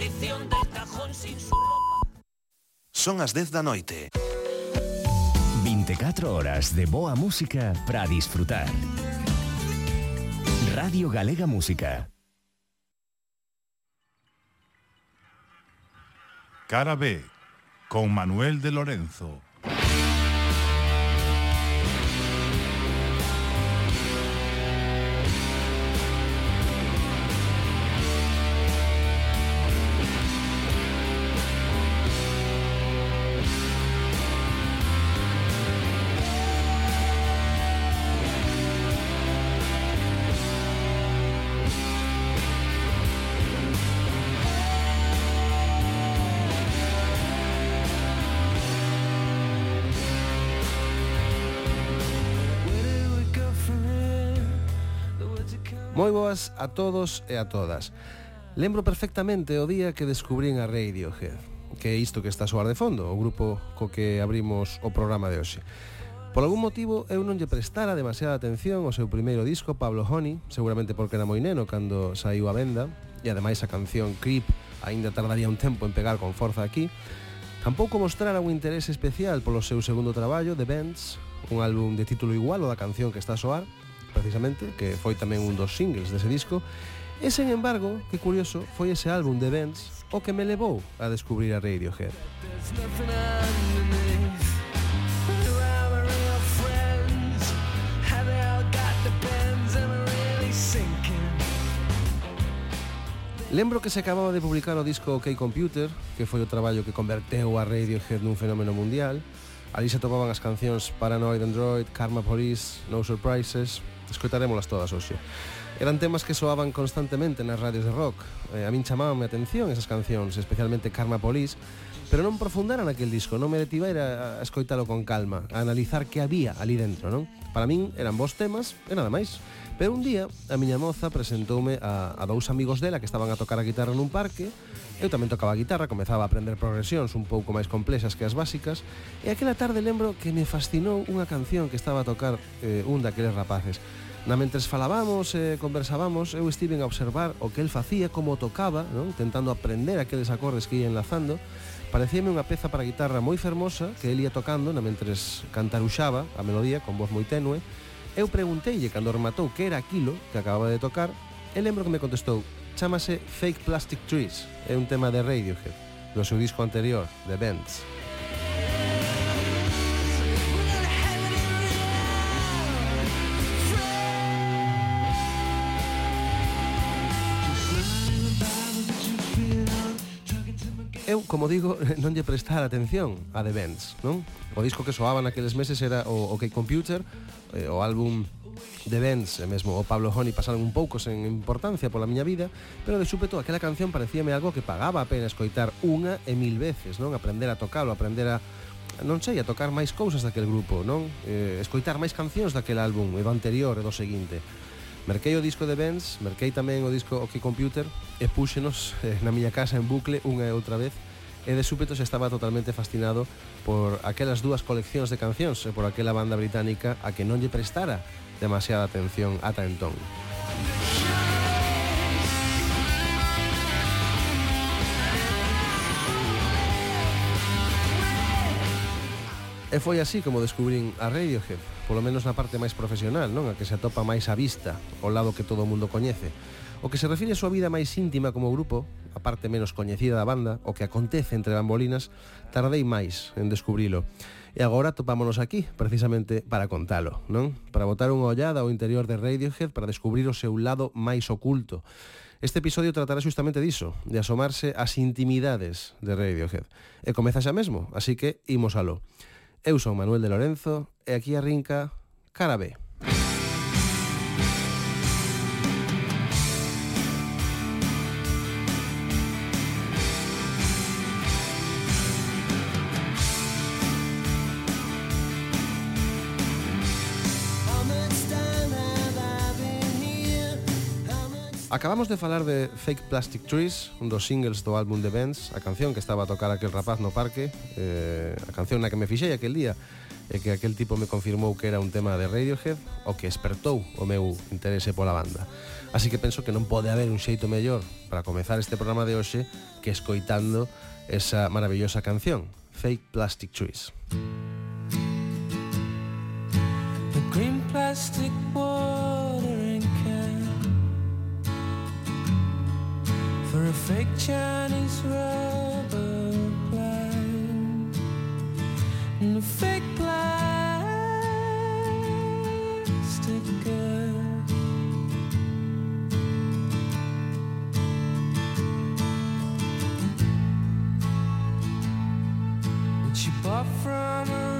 maldición del cajón sin su ropa. Son as 10 da noite. 24 horas de boa música para disfrutar. Radio Galega Música. Cara B, con Manuel de Lorenzo. boas a todos e a todas. Lembro perfectamente o día que descubrín a Radiohead, que é isto que está a soar de fondo, o grupo co que abrimos o programa de hoxe. Por algún motivo eu non lle prestara demasiada atención ao seu primeiro disco Pablo Honey, seguramente porque era moi neno cando saiu a venda, e ademais a canción Creep aínda tardaría un tempo en pegar con forza aquí. Tampouco mostrara un interese especial polo seu segundo traballo, The Bends, un álbum de título igual ao da canción que está a soar, precisamente, que foi tamén un dos singles dese disco, e sen embargo, que curioso, foi ese álbum de Vents o que me levou a descubrir a Radiohead. Lembro que se acababa de publicar o disco OK Computer, que foi o traballo que converteu a Radiohead nun fenómeno mundial, Ali se topaban as cancións Paranoid Android, Karma Police, No Surprises, escoitarémolas todas hoxe. Eran temas que soaban constantemente nas radios de rock. Eh, a min chamaban a atención esas cancións, especialmente Karma Police, pero non profundara naquel disco, non me detivera a escoitalo con calma, a analizar que había ali dentro, non? Para min eran bons temas e nada máis. Pero un día a miña moza presentoume a, a dous amigos dela que estaban a tocar a guitarra nun parque Eu tamén tocaba a guitarra, comezaba a aprender progresións un pouco máis complexas que as básicas, e aquela tarde lembro que me fascinou unha canción que estaba a tocar eh, un daqueles rapaces. Na mentres falábamos e eh, conversábamos, eu estive a observar o que el facía, como tocaba, non? tentando aprender aqueles acordes que ia enlazando. Parecíame unha peza para guitarra moi fermosa que el ia tocando na mentres cantaruxaba a melodía con voz moi tenue. Eu pregunteille cando rematou que era aquilo que acababa de tocar e lembro que me contestou chamase Fake Plastic Trees, é un tema de Radiohead, do seu disco anterior, The Bends. eu, como digo, non lle prestar atención a The Bends, non? O disco que soaba naqueles meses era o OK Computer, eh, o álbum de Benz e mesmo o Pablo Honey pasaron un pouco sen importancia pola miña vida, pero de súpeto aquela canción parecíame algo que pagaba a pena escoitar unha e mil veces, non? Aprender a tocalo, aprender a non sei, a tocar máis cousas daquel grupo, non? Eh, escoitar máis cancións daquel álbum, e do anterior e do seguinte. Merquei o disco de Benz, merquei tamén o disco OK Computer e púxenos eh, na miña casa en bucle unha e outra vez e de súpeto xa estaba totalmente fascinado por aquelas dúas coleccións de cancións e por aquela banda británica a que non lle prestara demasiada atención ata entón. E foi así como descubrín a Radiohead, polo menos na parte máis profesional, non? A que se atopa máis á vista, o lado que todo o mundo coñece. O que se refire a súa vida máis íntima como grupo, a parte menos coñecida da banda, o que acontece entre bambolinas, tardei máis en descubrilo. E agora topámonos aquí, precisamente para contalo, non? Para botar unha ollada ao interior de Radiohead para descubrir o seu lado máis oculto. Este episodio tratará justamente diso, de asomarse ás intimidades de Radiohead. E comeza xa mesmo, así que imos aló. Eu son Manuel de Lorenzo e aquí arrinca Cara B. Acabamos de falar de Fake Plastic Trees, un dos singles do álbum de Benz, a canción que estaba a tocar aquel rapaz no parque, eh, a canción na que me fixei aquel día, e que aquel tipo me confirmou que era un tema de Radiohead, o que espertou o meu interese pola banda. Así que penso que non pode haber un xeito mellor para comezar este programa de hoxe que escoitando esa maravillosa canción, Fake Plastic Trees. The green plastic boy a fake Chinese rubber plant and a fake plastic girl. that she bought from a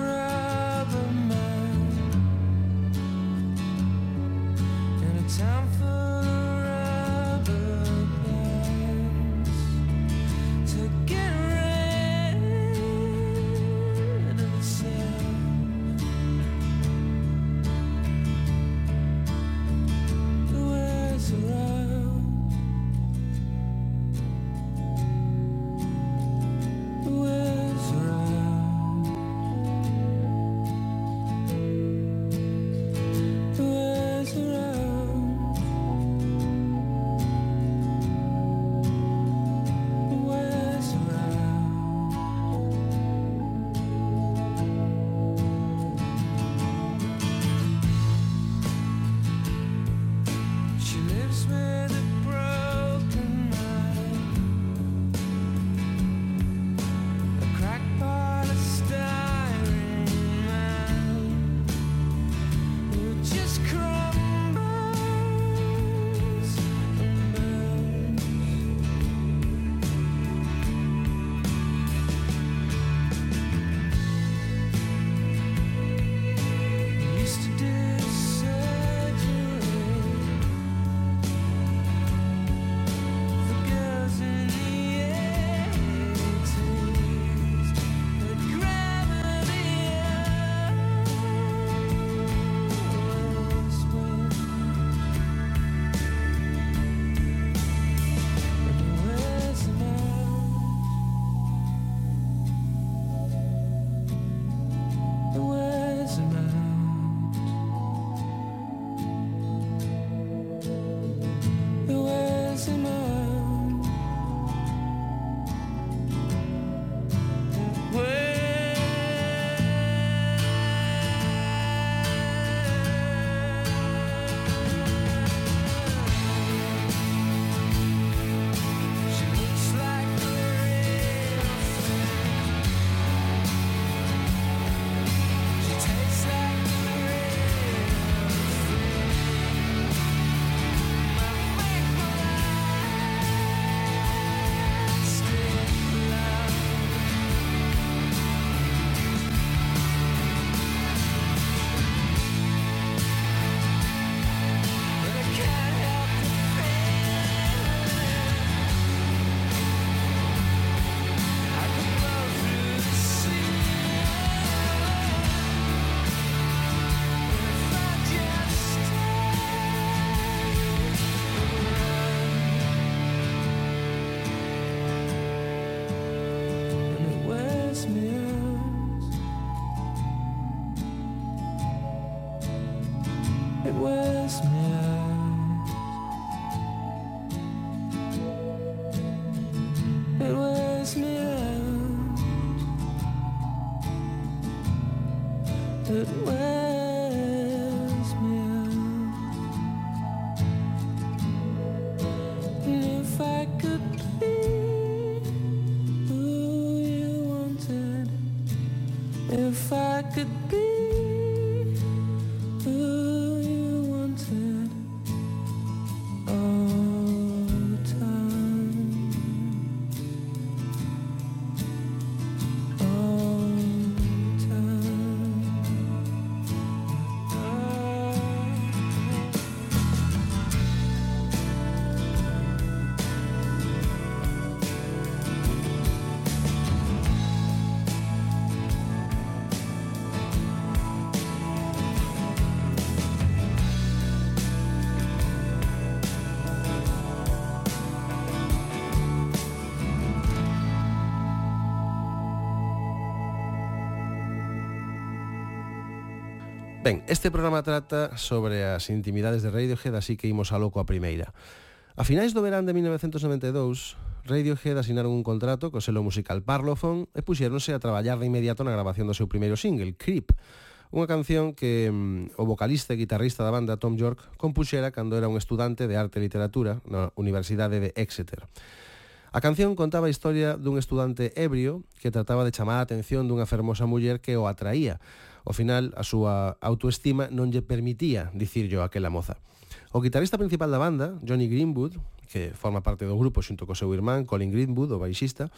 Ben, este programa trata sobre as intimidades de Radiohead, así que imos a loco a primeira. A finais do verán de 1992, Radiohead asinaron un contrato co selo musical Parlophone e puxéronse a traballar de inmediato na grabación do seu primeiro single, Creep, unha canción que mm, o vocalista e guitarrista da banda Tom York compuxera cando era un estudante de arte e literatura na Universidade de Exeter. A canción contaba a historia dun estudante ebrio que trataba de chamar a atención dunha fermosa muller que o atraía, Ao final, a súa autoestima non lle permitía dicirllo aquela moza. O guitarrista principal da banda, Johnny Greenwood, que forma parte do grupo xunto co seu irmán Colin Greenwood, o baixista,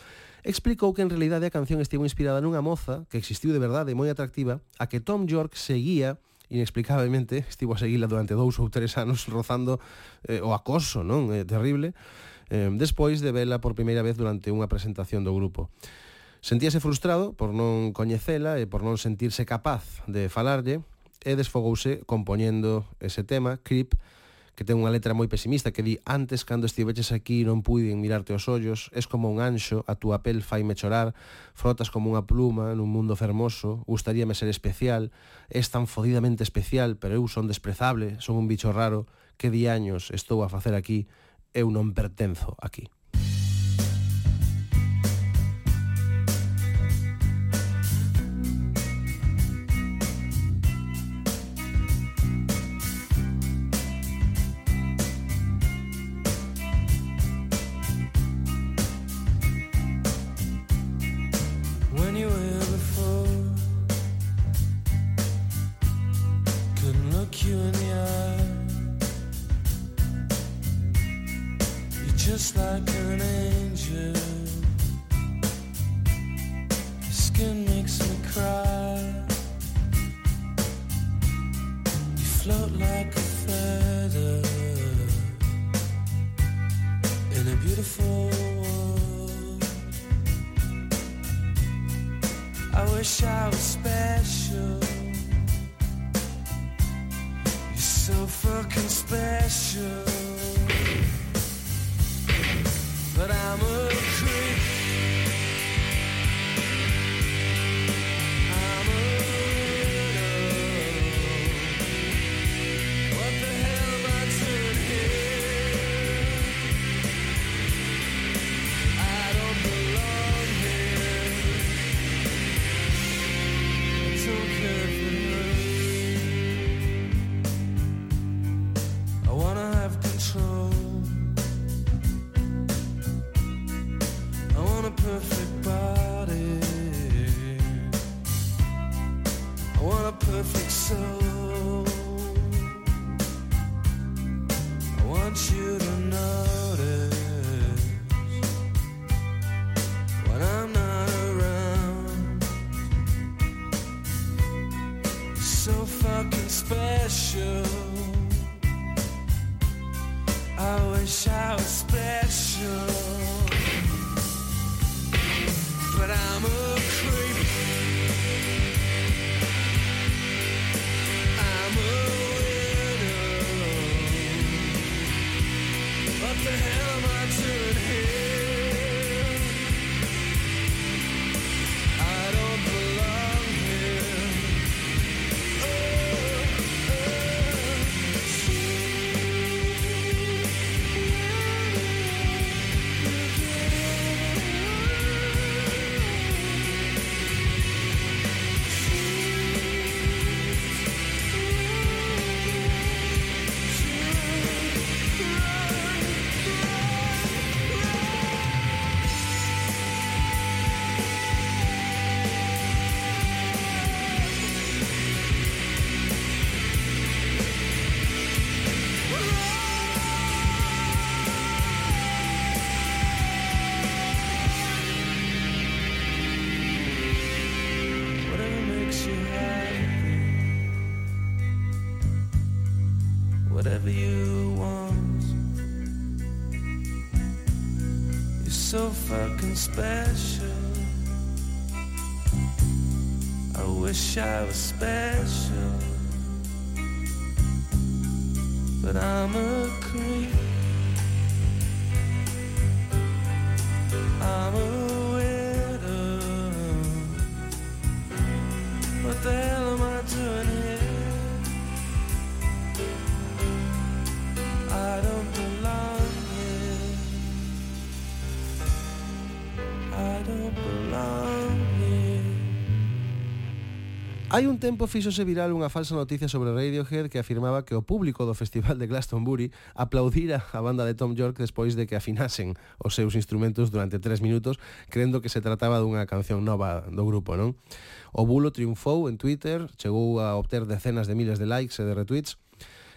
explicou que en realidade a canción estivo inspirada nunha moza que existiu de verdade moi atractiva a que Tom York seguía inexplicablemente, estivo a seguila durante dous ou tres anos rozando eh, o acoso, non? É eh, terrible. Eh, despois de vela por primeira vez durante unha presentación do grupo. Sentíase frustrado por non coñecela e por non sentirse capaz de falarlle e desfogouse compoñendo ese tema, Creep, que ten unha letra moi pesimista que di antes cando estiveches aquí non puiden mirarte os ollos, es como un anxo, a túa pel faime chorar, frotas como unha pluma nun mundo fermoso, gustaríame ser especial, es tan fodidamente especial, pero eu son desprezable, son un bicho raro, que di años estou a facer aquí, eu non pertenzo aquí. Fucking special. I wish I was special. But I'm a special. I wish I was special, but I'm a creep. Hai un tempo fíxose viral unha falsa noticia sobre Radiohead que afirmaba que o público do Festival de Glastonbury aplaudira a banda de Tom York despois de que afinasen os seus instrumentos durante tres minutos crendo que se trataba dunha canción nova do grupo, non? O bulo triunfou en Twitter, chegou a obter decenas de miles de likes e de retweets.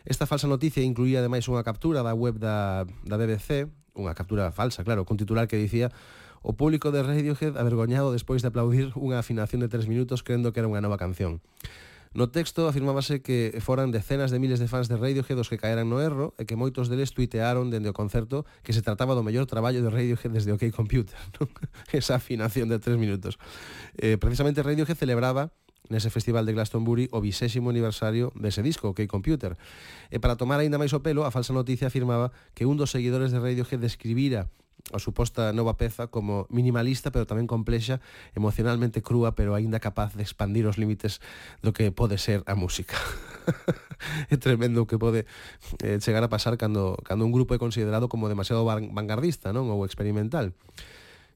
Esta falsa noticia incluía ademais unha captura da web da, da BBC, unha captura falsa, claro, con titular que dicía O público de Radiohead avergoñado despois de aplaudir unha afinación de tres minutos crendo que era unha nova canción. No texto afirmábase que foran decenas de miles de fans de Radiohead os que caeran no erro e que moitos deles tuitearon dende o concerto que se trataba do mellor traballo de Radiohead desde OK Computer, non? esa afinación de tres minutos. Eh, precisamente Radiohead celebraba nese festival de Glastonbury o vixésimo aniversario dese disco, OK Computer. E para tomar aínda máis o pelo, a falsa noticia afirmaba que un dos seguidores de Radiohead describira a suposta nova peza como minimalista pero tamén complexa, emocionalmente crúa pero aínda capaz de expandir os límites do que pode ser a música. é tremendo o que pode eh, chegar a pasar cando, cando un grupo é considerado como demasiado vanguardista non ou experimental.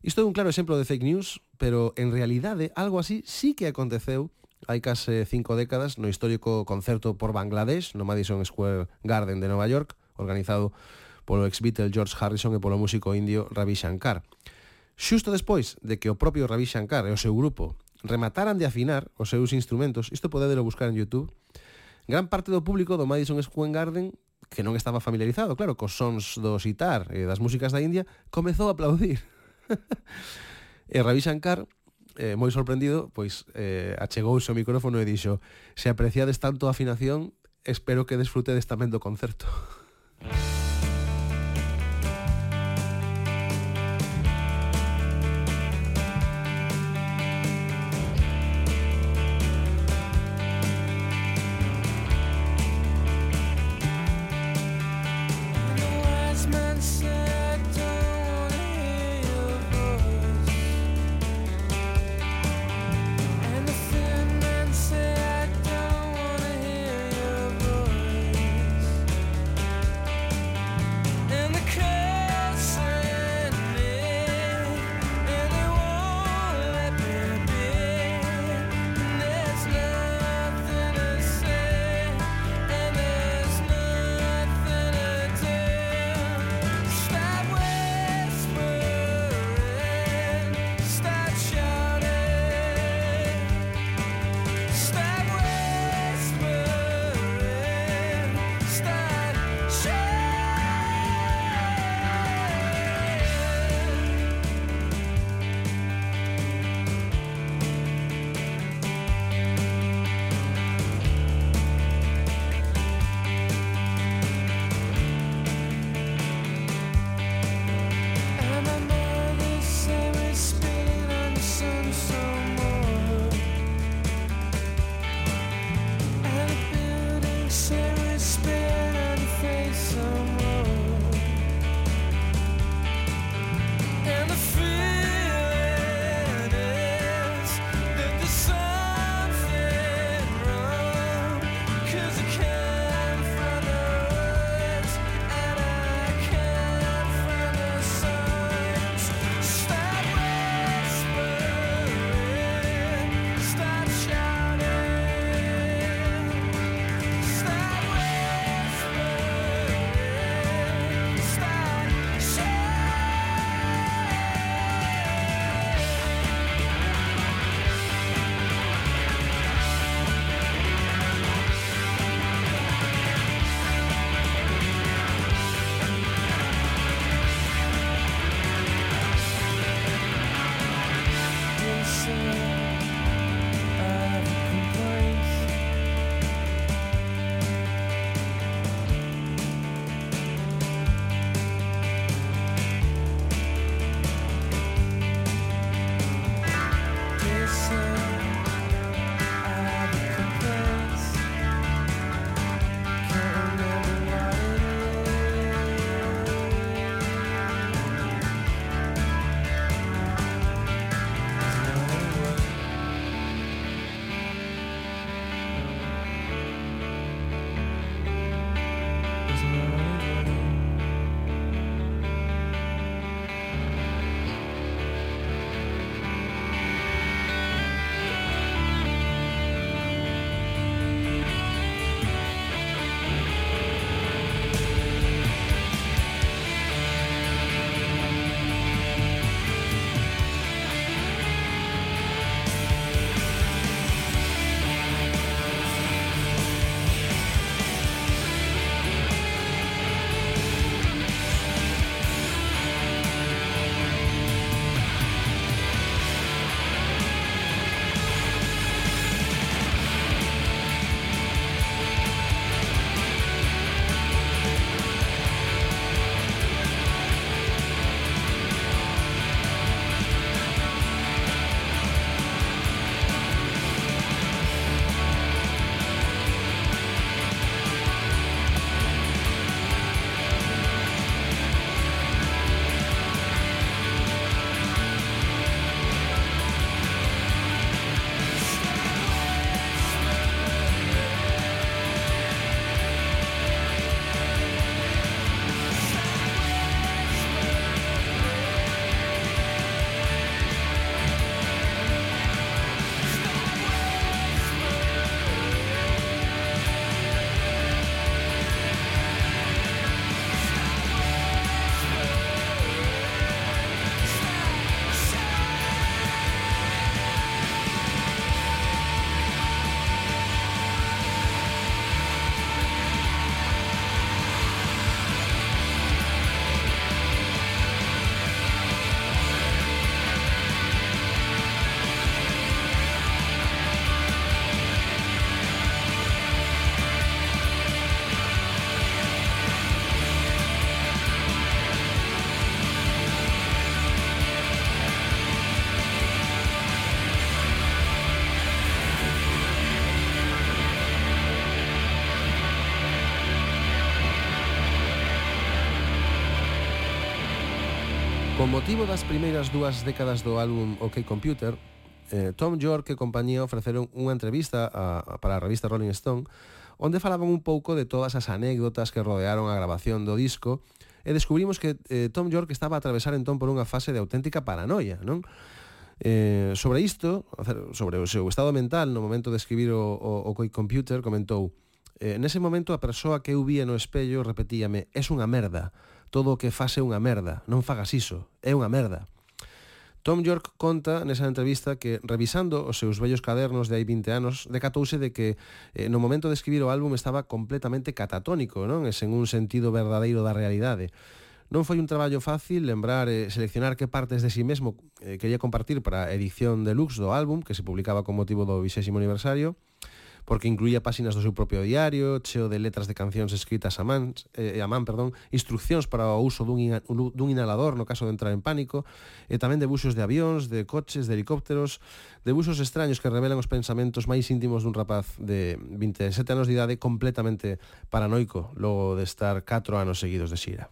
Isto é un claro exemplo de fake news, pero en realidade algo así sí que aconteceu hai case cinco décadas no histórico concerto por Bangladesh no Madison Square Garden de Nova York, organizado polo ex-Beatle George Harrison e polo músico indio Ravi Shankar. Xusto despois de que o propio Ravi Shankar e o seu grupo remataran de afinar os seus instrumentos, isto podedelo buscar en YouTube, gran parte do público do Madison Square Garden que non estaba familiarizado, claro, cos sons do sitar e das músicas da India, comezou a aplaudir. e Ravi Shankar eh, moi sorprendido, pois eh, achegouse o micrófono e dixo se apreciades tanto a afinación, espero que desfrutedes tamén do concerto. Con motivo das primeiras dúas décadas do álbum OK Computer, eh, Tom York e compañía ofreceron unha entrevista a, a, para a revista Rolling Stone onde falaban un pouco de todas as anécdotas que rodearon a grabación do disco e descubrimos que eh, Tom York estaba a atravesar entón por unha fase de auténtica paranoia, non? Eh, sobre isto, sobre o seu estado mental no momento de escribir o, o, o computer, comentou Eh, nese momento a persoa que eu vía no espello repetíame, es unha merda, todo o que fase unha merda, non fagas iso, é unha merda. Tom York conta nesa entrevista que revisando os seus vellos cadernos de hai 20 anos decatouse de que eh, no momento de escribir o álbum estaba completamente catatónico, non? Es en un sentido verdadeiro da realidade. Non foi un traballo fácil lembrar e eh, seleccionar que partes de si sí mesmo eh, quería compartir para a edición deluxe do álbum que se publicaba con motivo do 20 aniversario, porque incluía páxinas do seu propio diario, cheo de letras de cancións escritas a man, eh, a man perdón, instruccións para o uso dun, ina, dun inhalador no caso de entrar en pánico, e tamén debuxos de avións, de coches, de helicópteros, debuxos extraños que revelan os pensamentos máis íntimos dun rapaz de 27 anos de idade completamente paranoico logo de estar 4 anos seguidos de xira.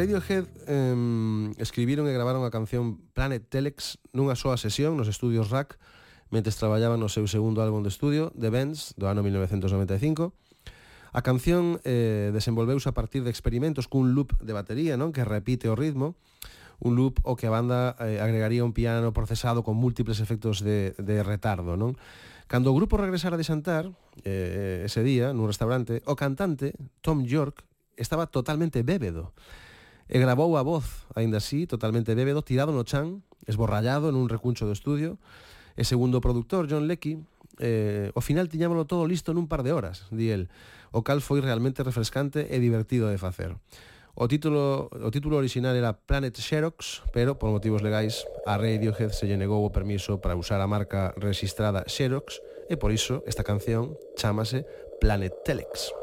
Radiohead eh, escribiron e gravaron a canción Planet Telex nunha soa sesión nos estudios Rack mentes traballaban no seu segundo álbum de estudio, The Bends, do ano 1995. A canción eh, desenvolveuse a partir de experimentos cun loop de batería non que repite o ritmo, un loop o que a banda eh, agregaría un piano procesado con múltiples efectos de, de retardo. Non? Cando o grupo regresara de xantar, eh, ese día, nun restaurante, o cantante, Tom York, estaba totalmente bébedo. E grabou a voz, aínda así, totalmente bébedo, tirado no chan, esborrallado en un recuncho do estudio, e segundo o productor, John Leckie, eh, o final tiñámolo todo listo nun par de horas, di el, o cal foi realmente refrescante e divertido de facer. O título, o título original era Planet Xerox, pero por motivos legais a Radiohead se lle negou o permiso para usar a marca registrada Xerox e por iso esta canción chamase Planet Telex.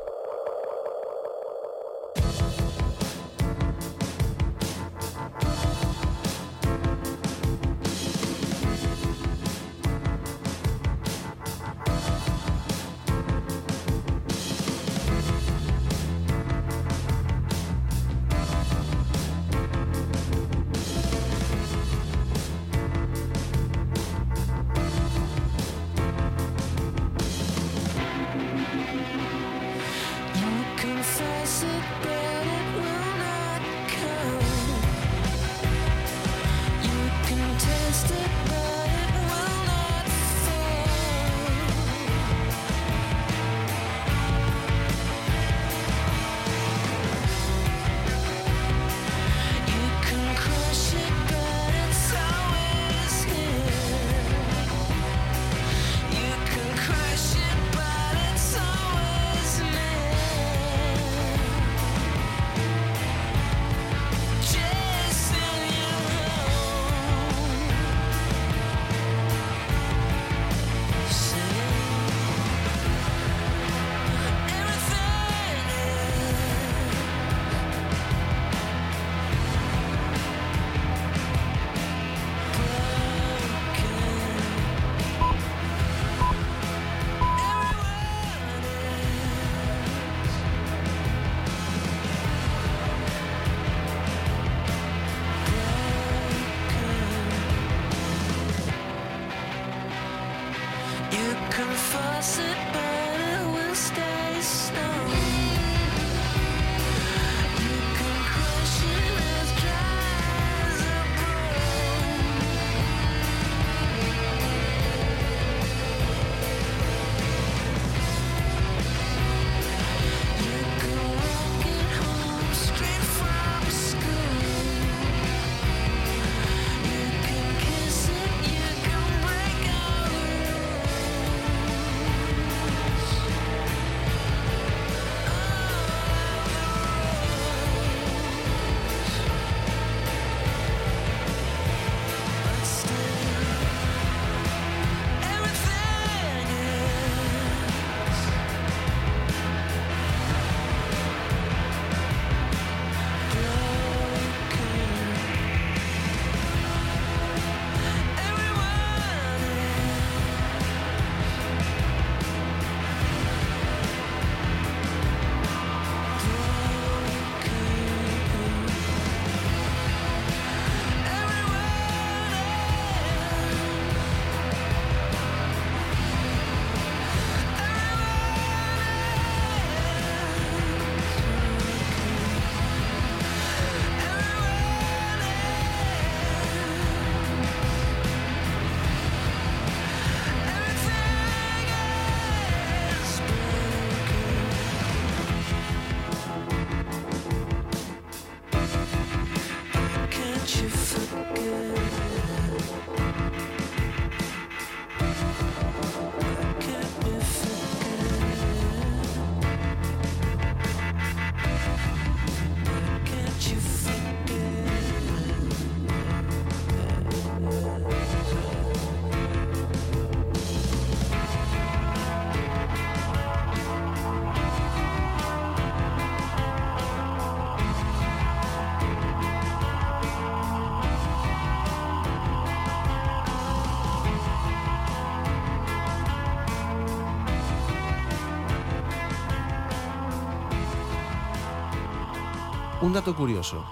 Un dato curioso.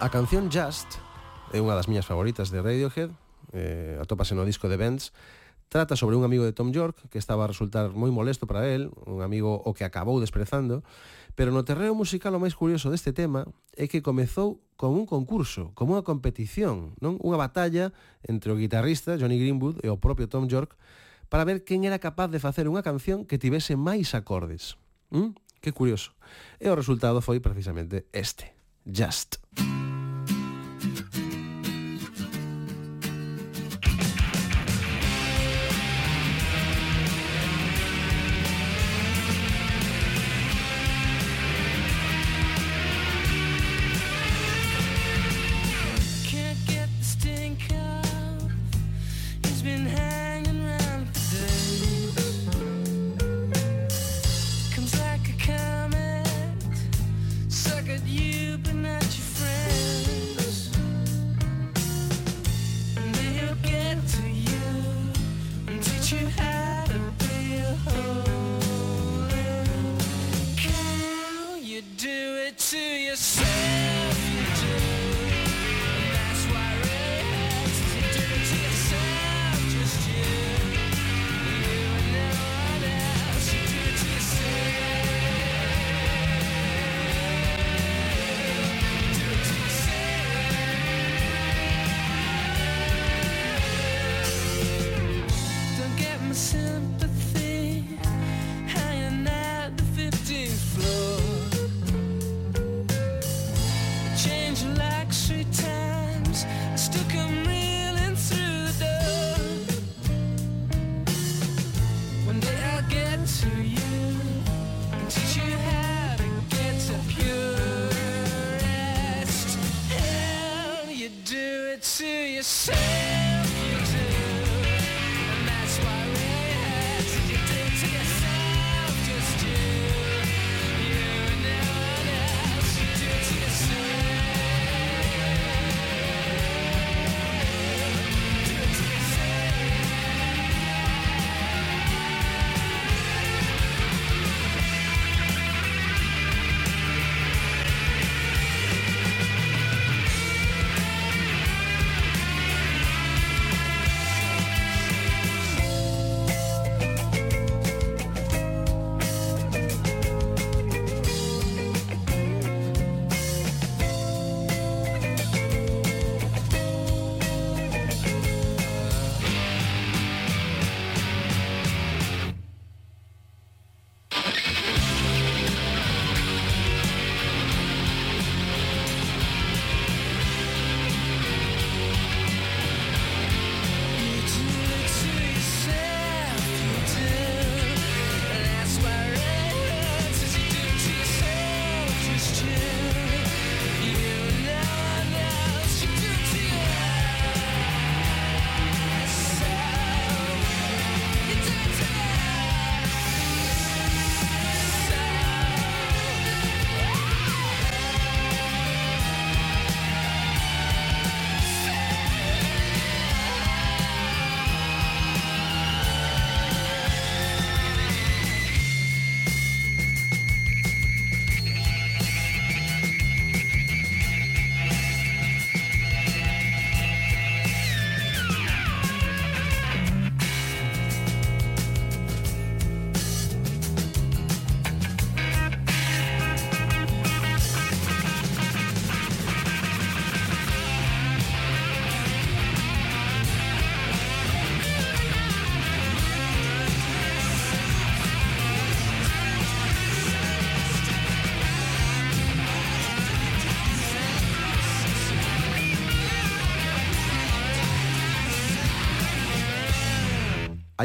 A canción Just, é unha das miñas favoritas de Radiohead, eh, atópase no disco de Bands, trata sobre un amigo de Tom York que estaba a resultar moi molesto para el, un amigo o que acabou desprezando, pero no terreo musical o máis curioso deste tema é que comezou con un concurso, como unha competición, non unha batalla entre o guitarrista Johnny Greenwood e o propio Tom York para ver quen era capaz de facer unha canción que tivese máis acordes. ¿Mm? Que curioso. E o resultado foi precisamente este. Just. Just.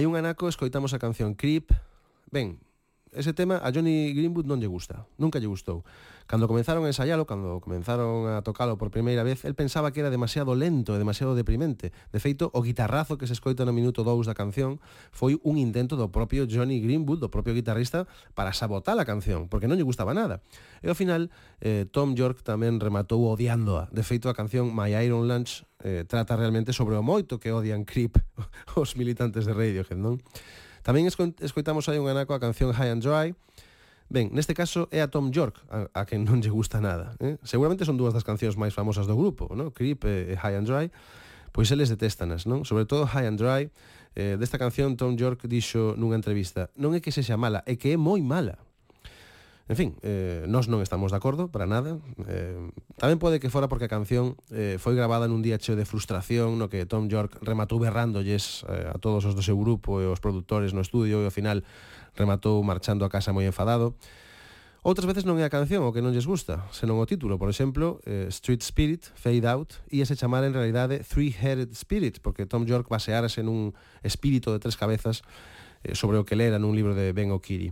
Hai un anaco escoitamos a canción Creep. Ben, ese tema a Johnny Greenwood non lle gusta, nunca lle gustou. Cando comenzaron a ensaialo, cando comenzaron a tocalo por primeira vez, el pensaba que era demasiado lento e demasiado deprimente. De feito, o guitarrazo que se escoita no minuto 2 da canción foi un intento do propio Johnny Greenwood, do propio guitarrista, para sabotar a canción, porque non lle gustaba nada. E ao final, eh, Tom York tamén rematou odiándoa. De feito, a canción My Iron Lunch eh, trata realmente sobre o moito que odian Creep os militantes de Radiohead, non? Tamén escoitamos hai un anaco a canción High and Dry, Ben, neste caso é a Tom York a, a quen non lle gusta nada. Eh? Seguramente son dúas das cancións máis famosas do grupo, no? Creep e, e High and Dry, pois eles detéstanas, non? Sobre todo High and Dry, eh, desta canción Tom York dixo nunha entrevista non é que sexa mala, é que é moi mala. En fin, eh, nós non estamos de acordo para nada. Eh, tamén pode que fora porque a canción eh, foi gravada nun día cheo de frustración no que Tom York rematou berrándolles eh, a todos os do seu grupo e os produtores no estudio e ao final rematou marchando a casa moi enfadado. Outras veces non é a canción o que non lles gusta, senón o título, por exemplo, eh, Street Spirit, Fade Out, e se chamar en realidade Three-Headed Spirit, porque Tom York basearase nun espírito de tres cabezas eh, sobre o que lera nun libro de Ben O'Keefe.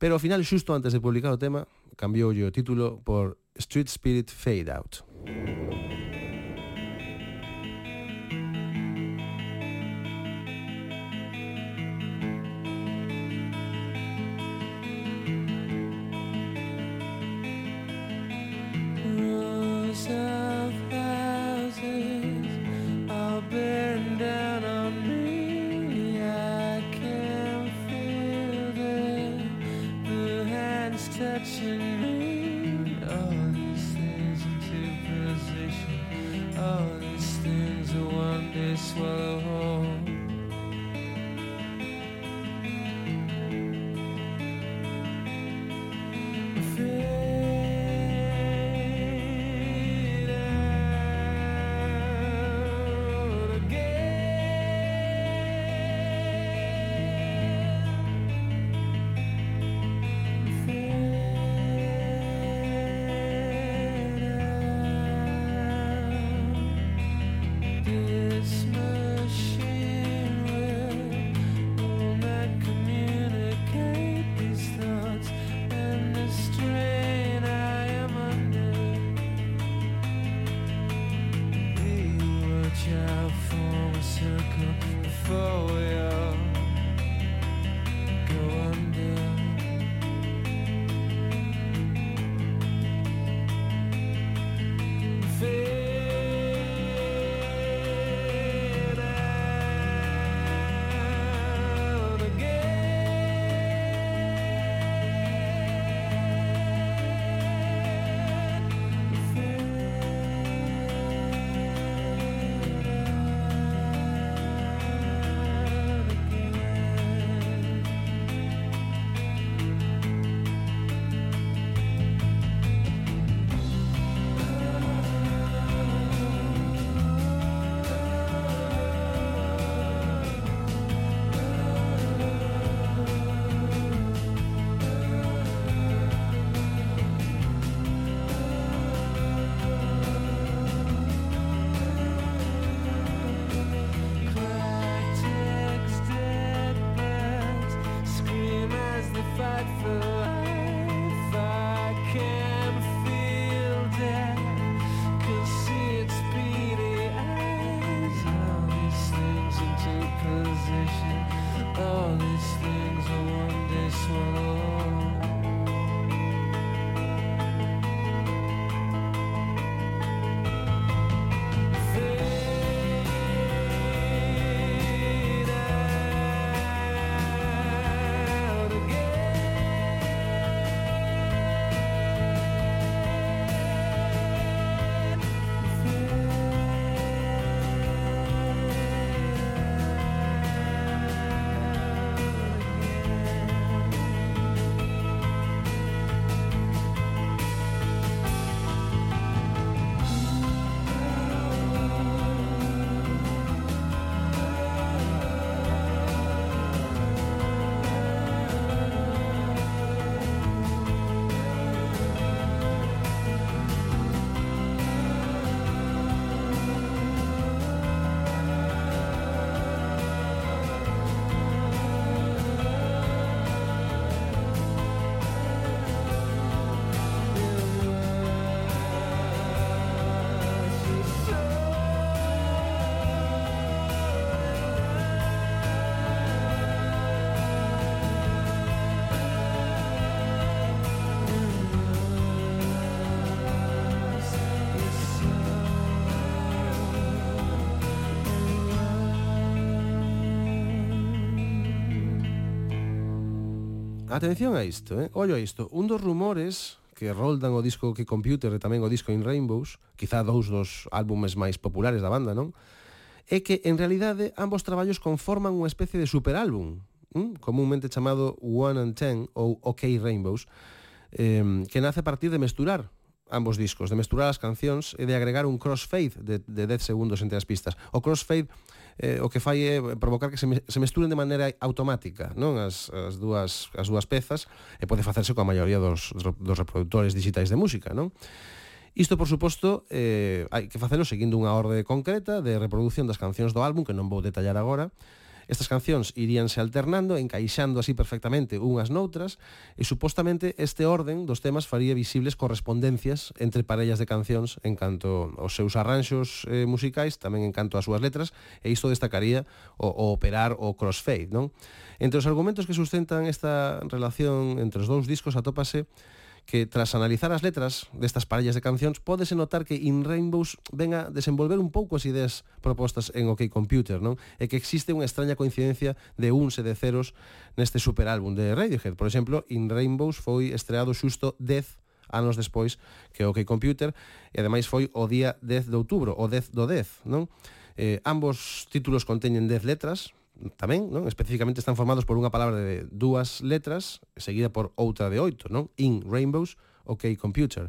Pero ao final, xusto antes de publicar o tema, cambiou o título por Street Spirit Fade Out. Atención a isto, eh? ollo a isto. Un dos rumores que roldan o disco que Computer e tamén o disco In Rainbows, quizá dous dos álbumes máis populares da banda, non? É que, en realidade, ambos traballos conforman unha especie de superálbum, hm? ¿m? comúnmente chamado One and Ten ou OK Rainbows, eh, que nace a partir de mesturar ambos discos, de mesturar as cancións e de agregar un crossfade de, de 10 segundos entre as pistas. O crossfade eh, o que fai é provocar que se, me, se mesturen de maneira automática non as, as, dúas, as dúas pezas e pode facerse coa maioría dos, dos reproductores digitais de música non? Isto, por suposto, eh, hai que facelo seguindo unha orde concreta de reproducción das cancións do álbum, que non vou detallar agora, Estas cancións iríanse alternando, encaixando así perfectamente unhas noutras, e supostamente este orden dos temas faría visibles correspondencias entre parellas de cancións en canto aos seus arranxos eh, musicais, tamén en canto ás súas letras, e isto destacaría o, o operar o crossfade, non? Entre os argumentos que sustentan esta relación entre os dous discos atópase que tras analizar as letras destas parellas de cancións podese notar que In Rainbows ven a desenvolver un pouco as ideas propostas en OK Computer, non? E que existe unha extraña coincidencia de uns e de ceros neste superálbum de Radiohead. Por exemplo, In Rainbows foi estreado xusto 10 anos despois que OK Computer e ademais foi o día 10 de outubro, o 10 do 10, non? Eh, ambos títulos conteñen 10 letras, tamén, non? Especificamente están formados por unha palabra de dúas letras seguida por outra de oito, non? In Rainbows, OK Computer.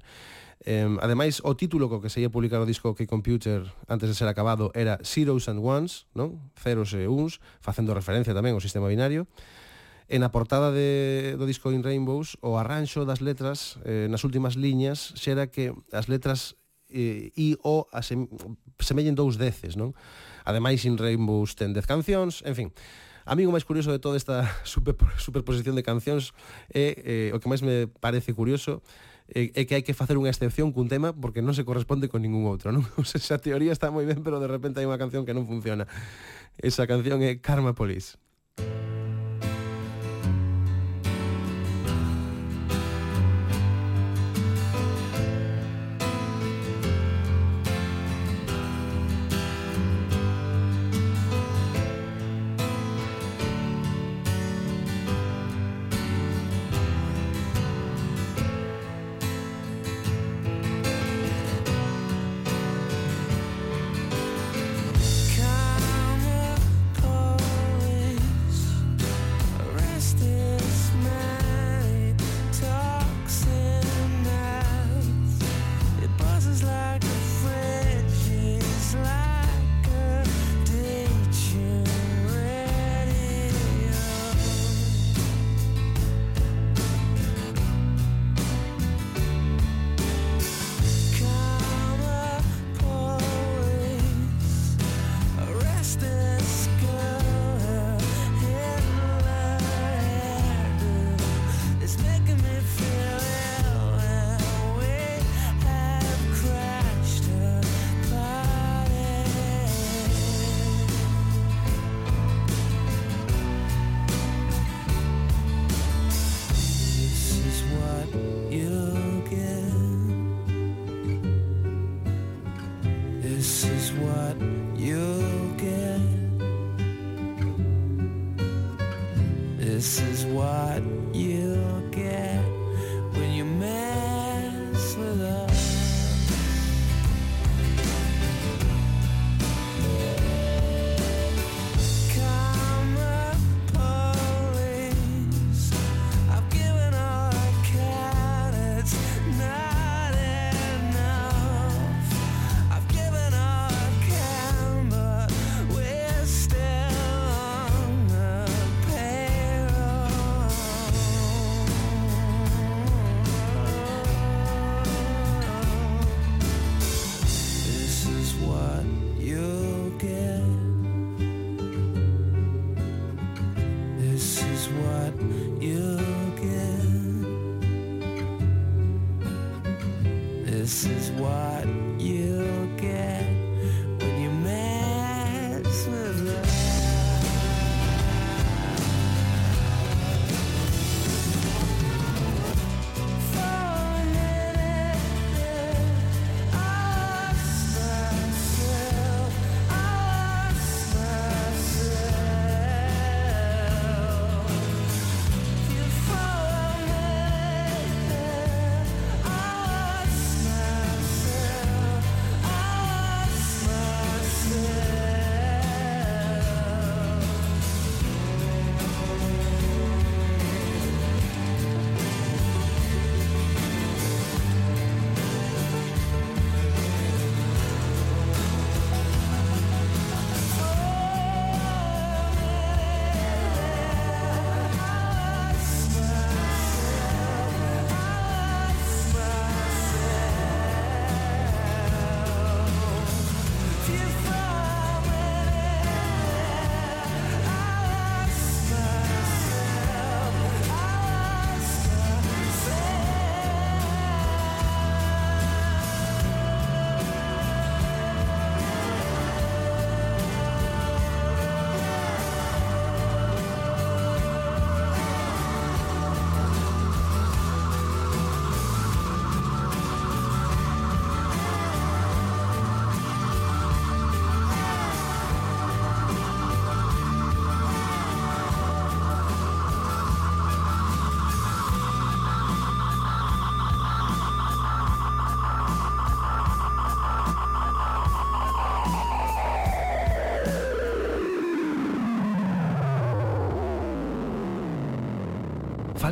Eh, ademais, o título co que se ia publicar o disco OK Computer antes de ser acabado era Zeros and Ones, non? Ceros e uns, facendo referencia tamén ao sistema binario. En a portada de, do disco In Rainbows, o arranxo das letras eh, nas últimas liñas xera que as letras eh, I o asem, semellen dous deces, non? Ademais, In Rainbows ten 10 cancións, en fin. A mí o máis curioso de toda esta super, superposición de cancións é eh, o que máis me parece curioso é, é que hai que facer unha excepción cun tema porque non se corresponde con ningún outro, non? O sea, esa teoría está moi ben, pero de repente hai unha canción que non funciona. Esa canción é Karma Police.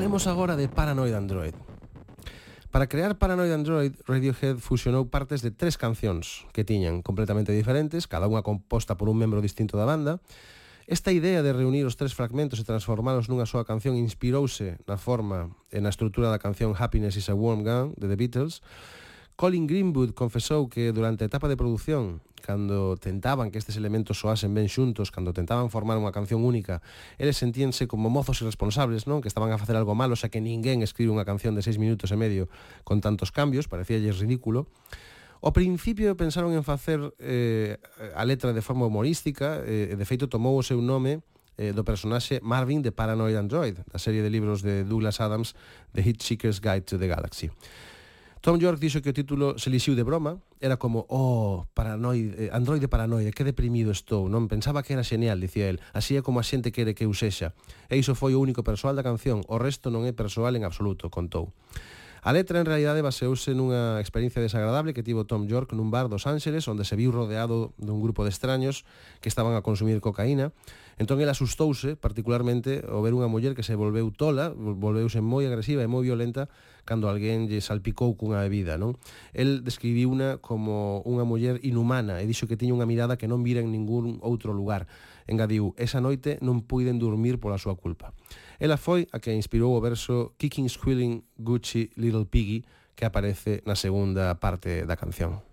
Falemos agora de Paranoid Android. Para crear Paranoid Android, Radiohead fusionou partes de tres cancións que tiñan completamente diferentes, cada unha composta por un membro distinto da banda. Esta idea de reunir os tres fragmentos e transformalos nunha soa canción inspirouse na forma e na estrutura da canción Happiness is a Warm Gun de The Beatles, Colin Greenwood confesou que durante a etapa de produción, cando tentaban que estes elementos soasen ben xuntos, cando tentaban formar unha canción única, eles sentíanse como mozos irresponsables, non? Que estaban a facer algo malo, xa que ninguén escribe unha canción de seis minutos e medio con tantos cambios, parecíalles ridículo. Ao principio pensaron en facer eh, a letra de forma humorística, eh, e de feito tomou o seu nome eh, do personaxe Marvin de Paranoid Android, da serie de libros de Douglas Adams, The Hitchhiker's Guide to the Galaxy. Tom York dixo que o título se lixiu de broma, era como, oh, paranoide, eh, androide paranoide, que deprimido estou, non? Pensaba que era xenial, dicía el, así é como a xente quere que eu sexa. E iso foi o único persoal da canción, o resto non é persoal en absoluto, contou. A letra en realidade baseouse nunha experiencia desagradable que tivo Tom York nun bar dos Ángeles onde se viu rodeado dun grupo de extraños que estaban a consumir cocaína. Entón el asustouse particularmente ao ver unha muller que se volveu tola, volveuse moi agresiva e moi violenta cando alguén lle salpicou cunha bebida, non? El describiuna como unha muller inhumana e dixo que tiña unha mirada que non vira en ningún outro lugar. Engadiu, esa noite non puiden dormir pola súa culpa. Ela foi a que inspirou o verso Kicking, Squealing, Gucci, Little Piggy que aparece na segunda parte da canción.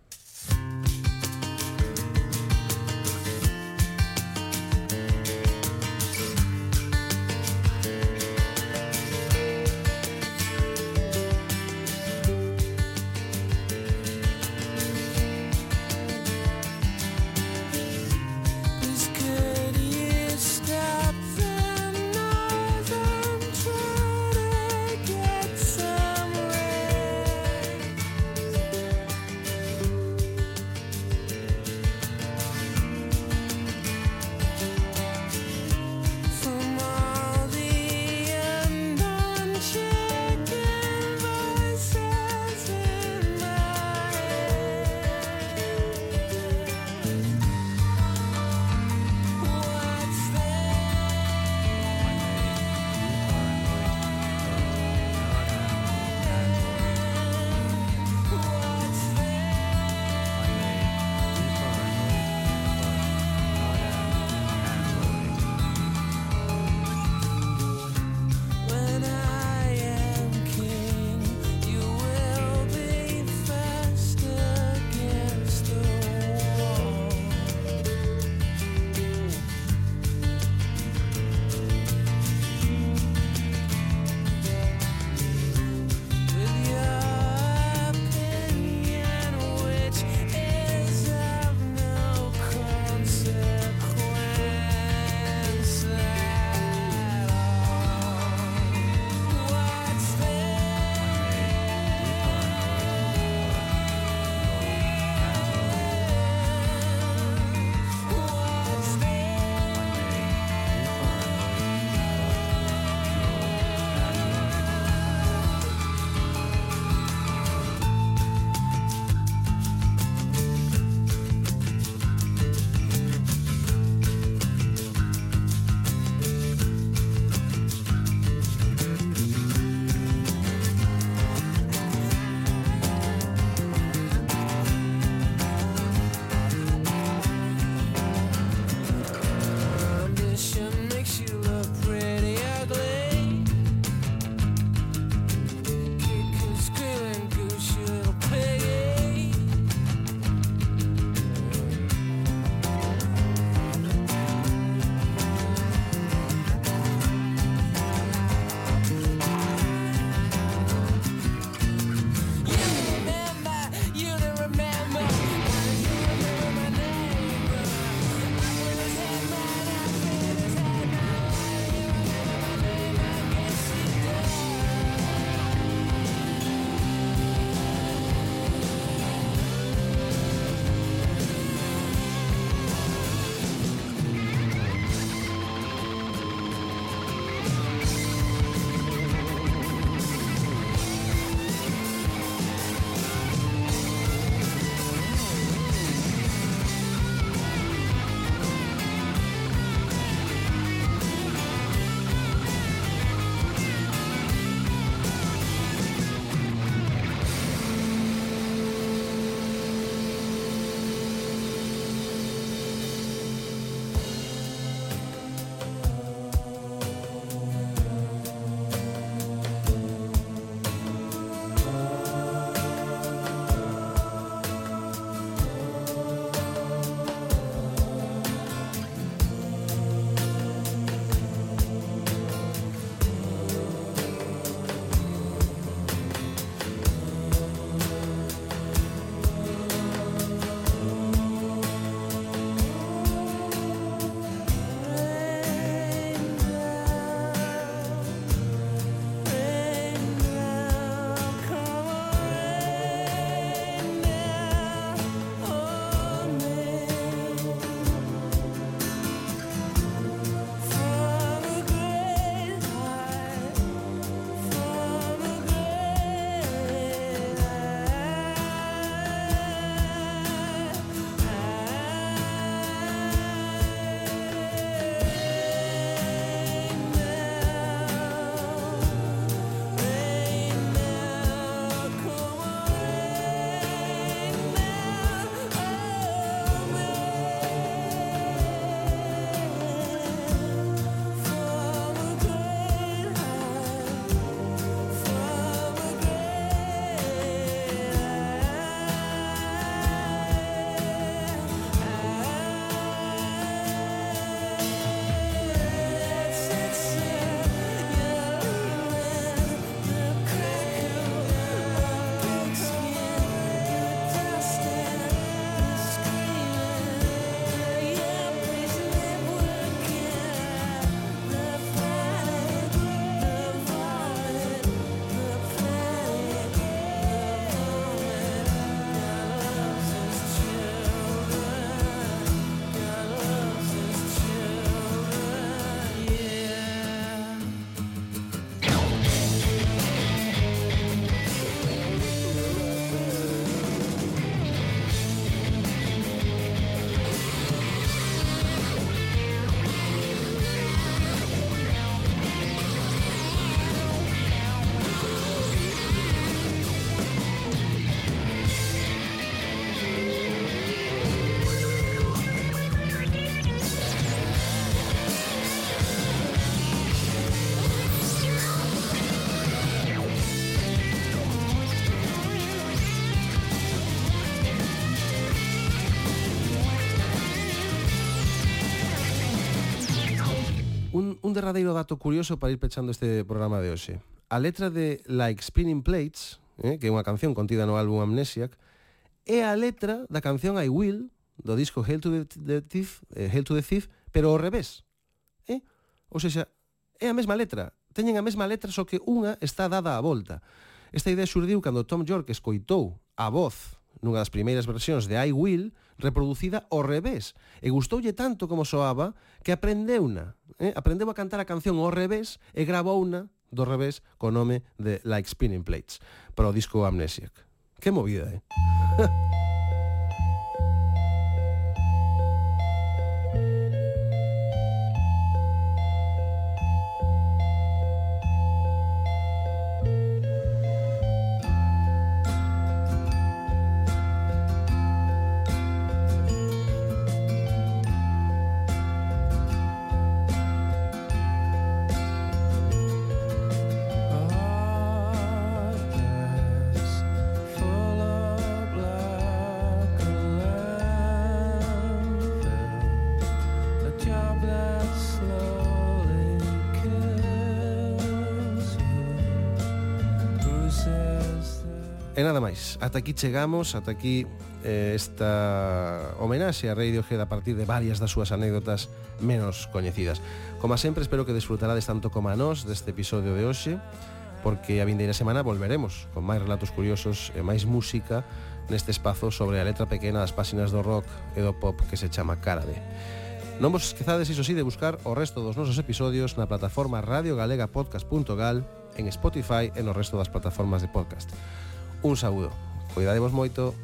un derradeiro dato curioso para ir pechando este programa de hoxe. A letra de Like Spinning Plates, eh, que é unha canción contida no álbum Amnesiac, é a letra da canción I Will, do disco Hail to the, the Thief, eh, Hail to the Thief, pero ao revés. Eh? Ou seja, é a mesma letra. Teñen a mesma letra, só que unha está dada a volta. Esta idea xurdiu cando Tom York escoitou a voz nunha das primeiras versións de I Will reproducida ao revés e gustoulle tanto como soaba que aprendeuna eh, aprendeu a cantar a canción ao revés e grabouna do revés co nome de Like Spinning Plates para o disco Amnesiac. Que movida, eh? E nada máis, ata aquí chegamos, ata aquí eh, esta homenaxe a Radiohead a partir de varias das súas anécdotas menos coñecidas. Como sempre, espero que desfrutarades tanto como a nós deste episodio de hoxe, porque a vindeira semana volveremos con máis relatos curiosos e máis música neste espazo sobre a letra pequena das páxinas do rock e do pop que se chama Cárade. Non vos esquezades, iso sí, de buscar o resto dos nosos episodios na plataforma radiogalegapodcast.gal en Spotify e no resto das plataformas de podcast. Un saúdo. Cuidadevos moito.